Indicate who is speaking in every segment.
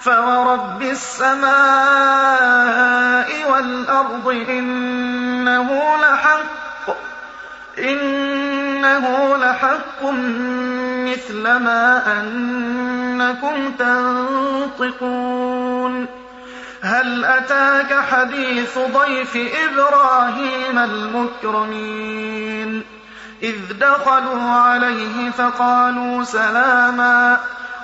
Speaker 1: فورب السماء والأرض إنه لحق إنه لحق مثل ما أنكم تنطقون هل أتاك حديث ضيف إبراهيم المكرمين إذ دخلوا عليه فقالوا سلاما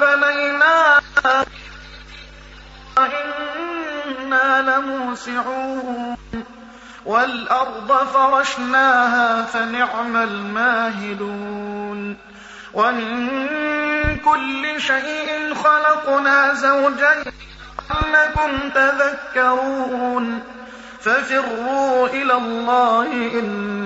Speaker 1: بنيناها لموسعون والأرض فرشناها فنعم الماهدون ومن كل شيء خلقنا زوجين لعلكم تذكرون ففروا إلى الله إني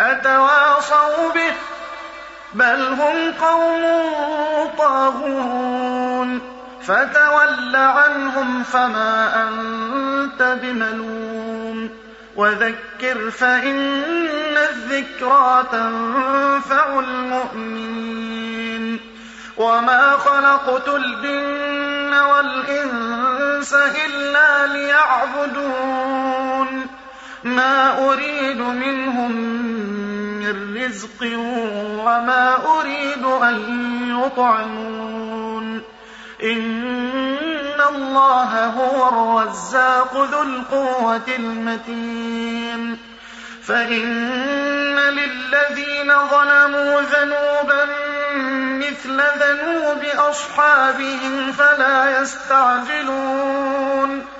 Speaker 1: أتواصوا به بل هم قوم طاغون فتول عنهم فما أنت بملوم وذكر فإن الذكرى تنفع المؤمنين وما خلقت الجن والإنس إلا ليعبدون ما أريد منهم من رزق وما أريد أن يطعمون. إن الله هو الرزاق ذو القوة المتين. فإن للذين ظلموا ذنوبا مثل ذنوب أصحابهم فلا يستعجلون.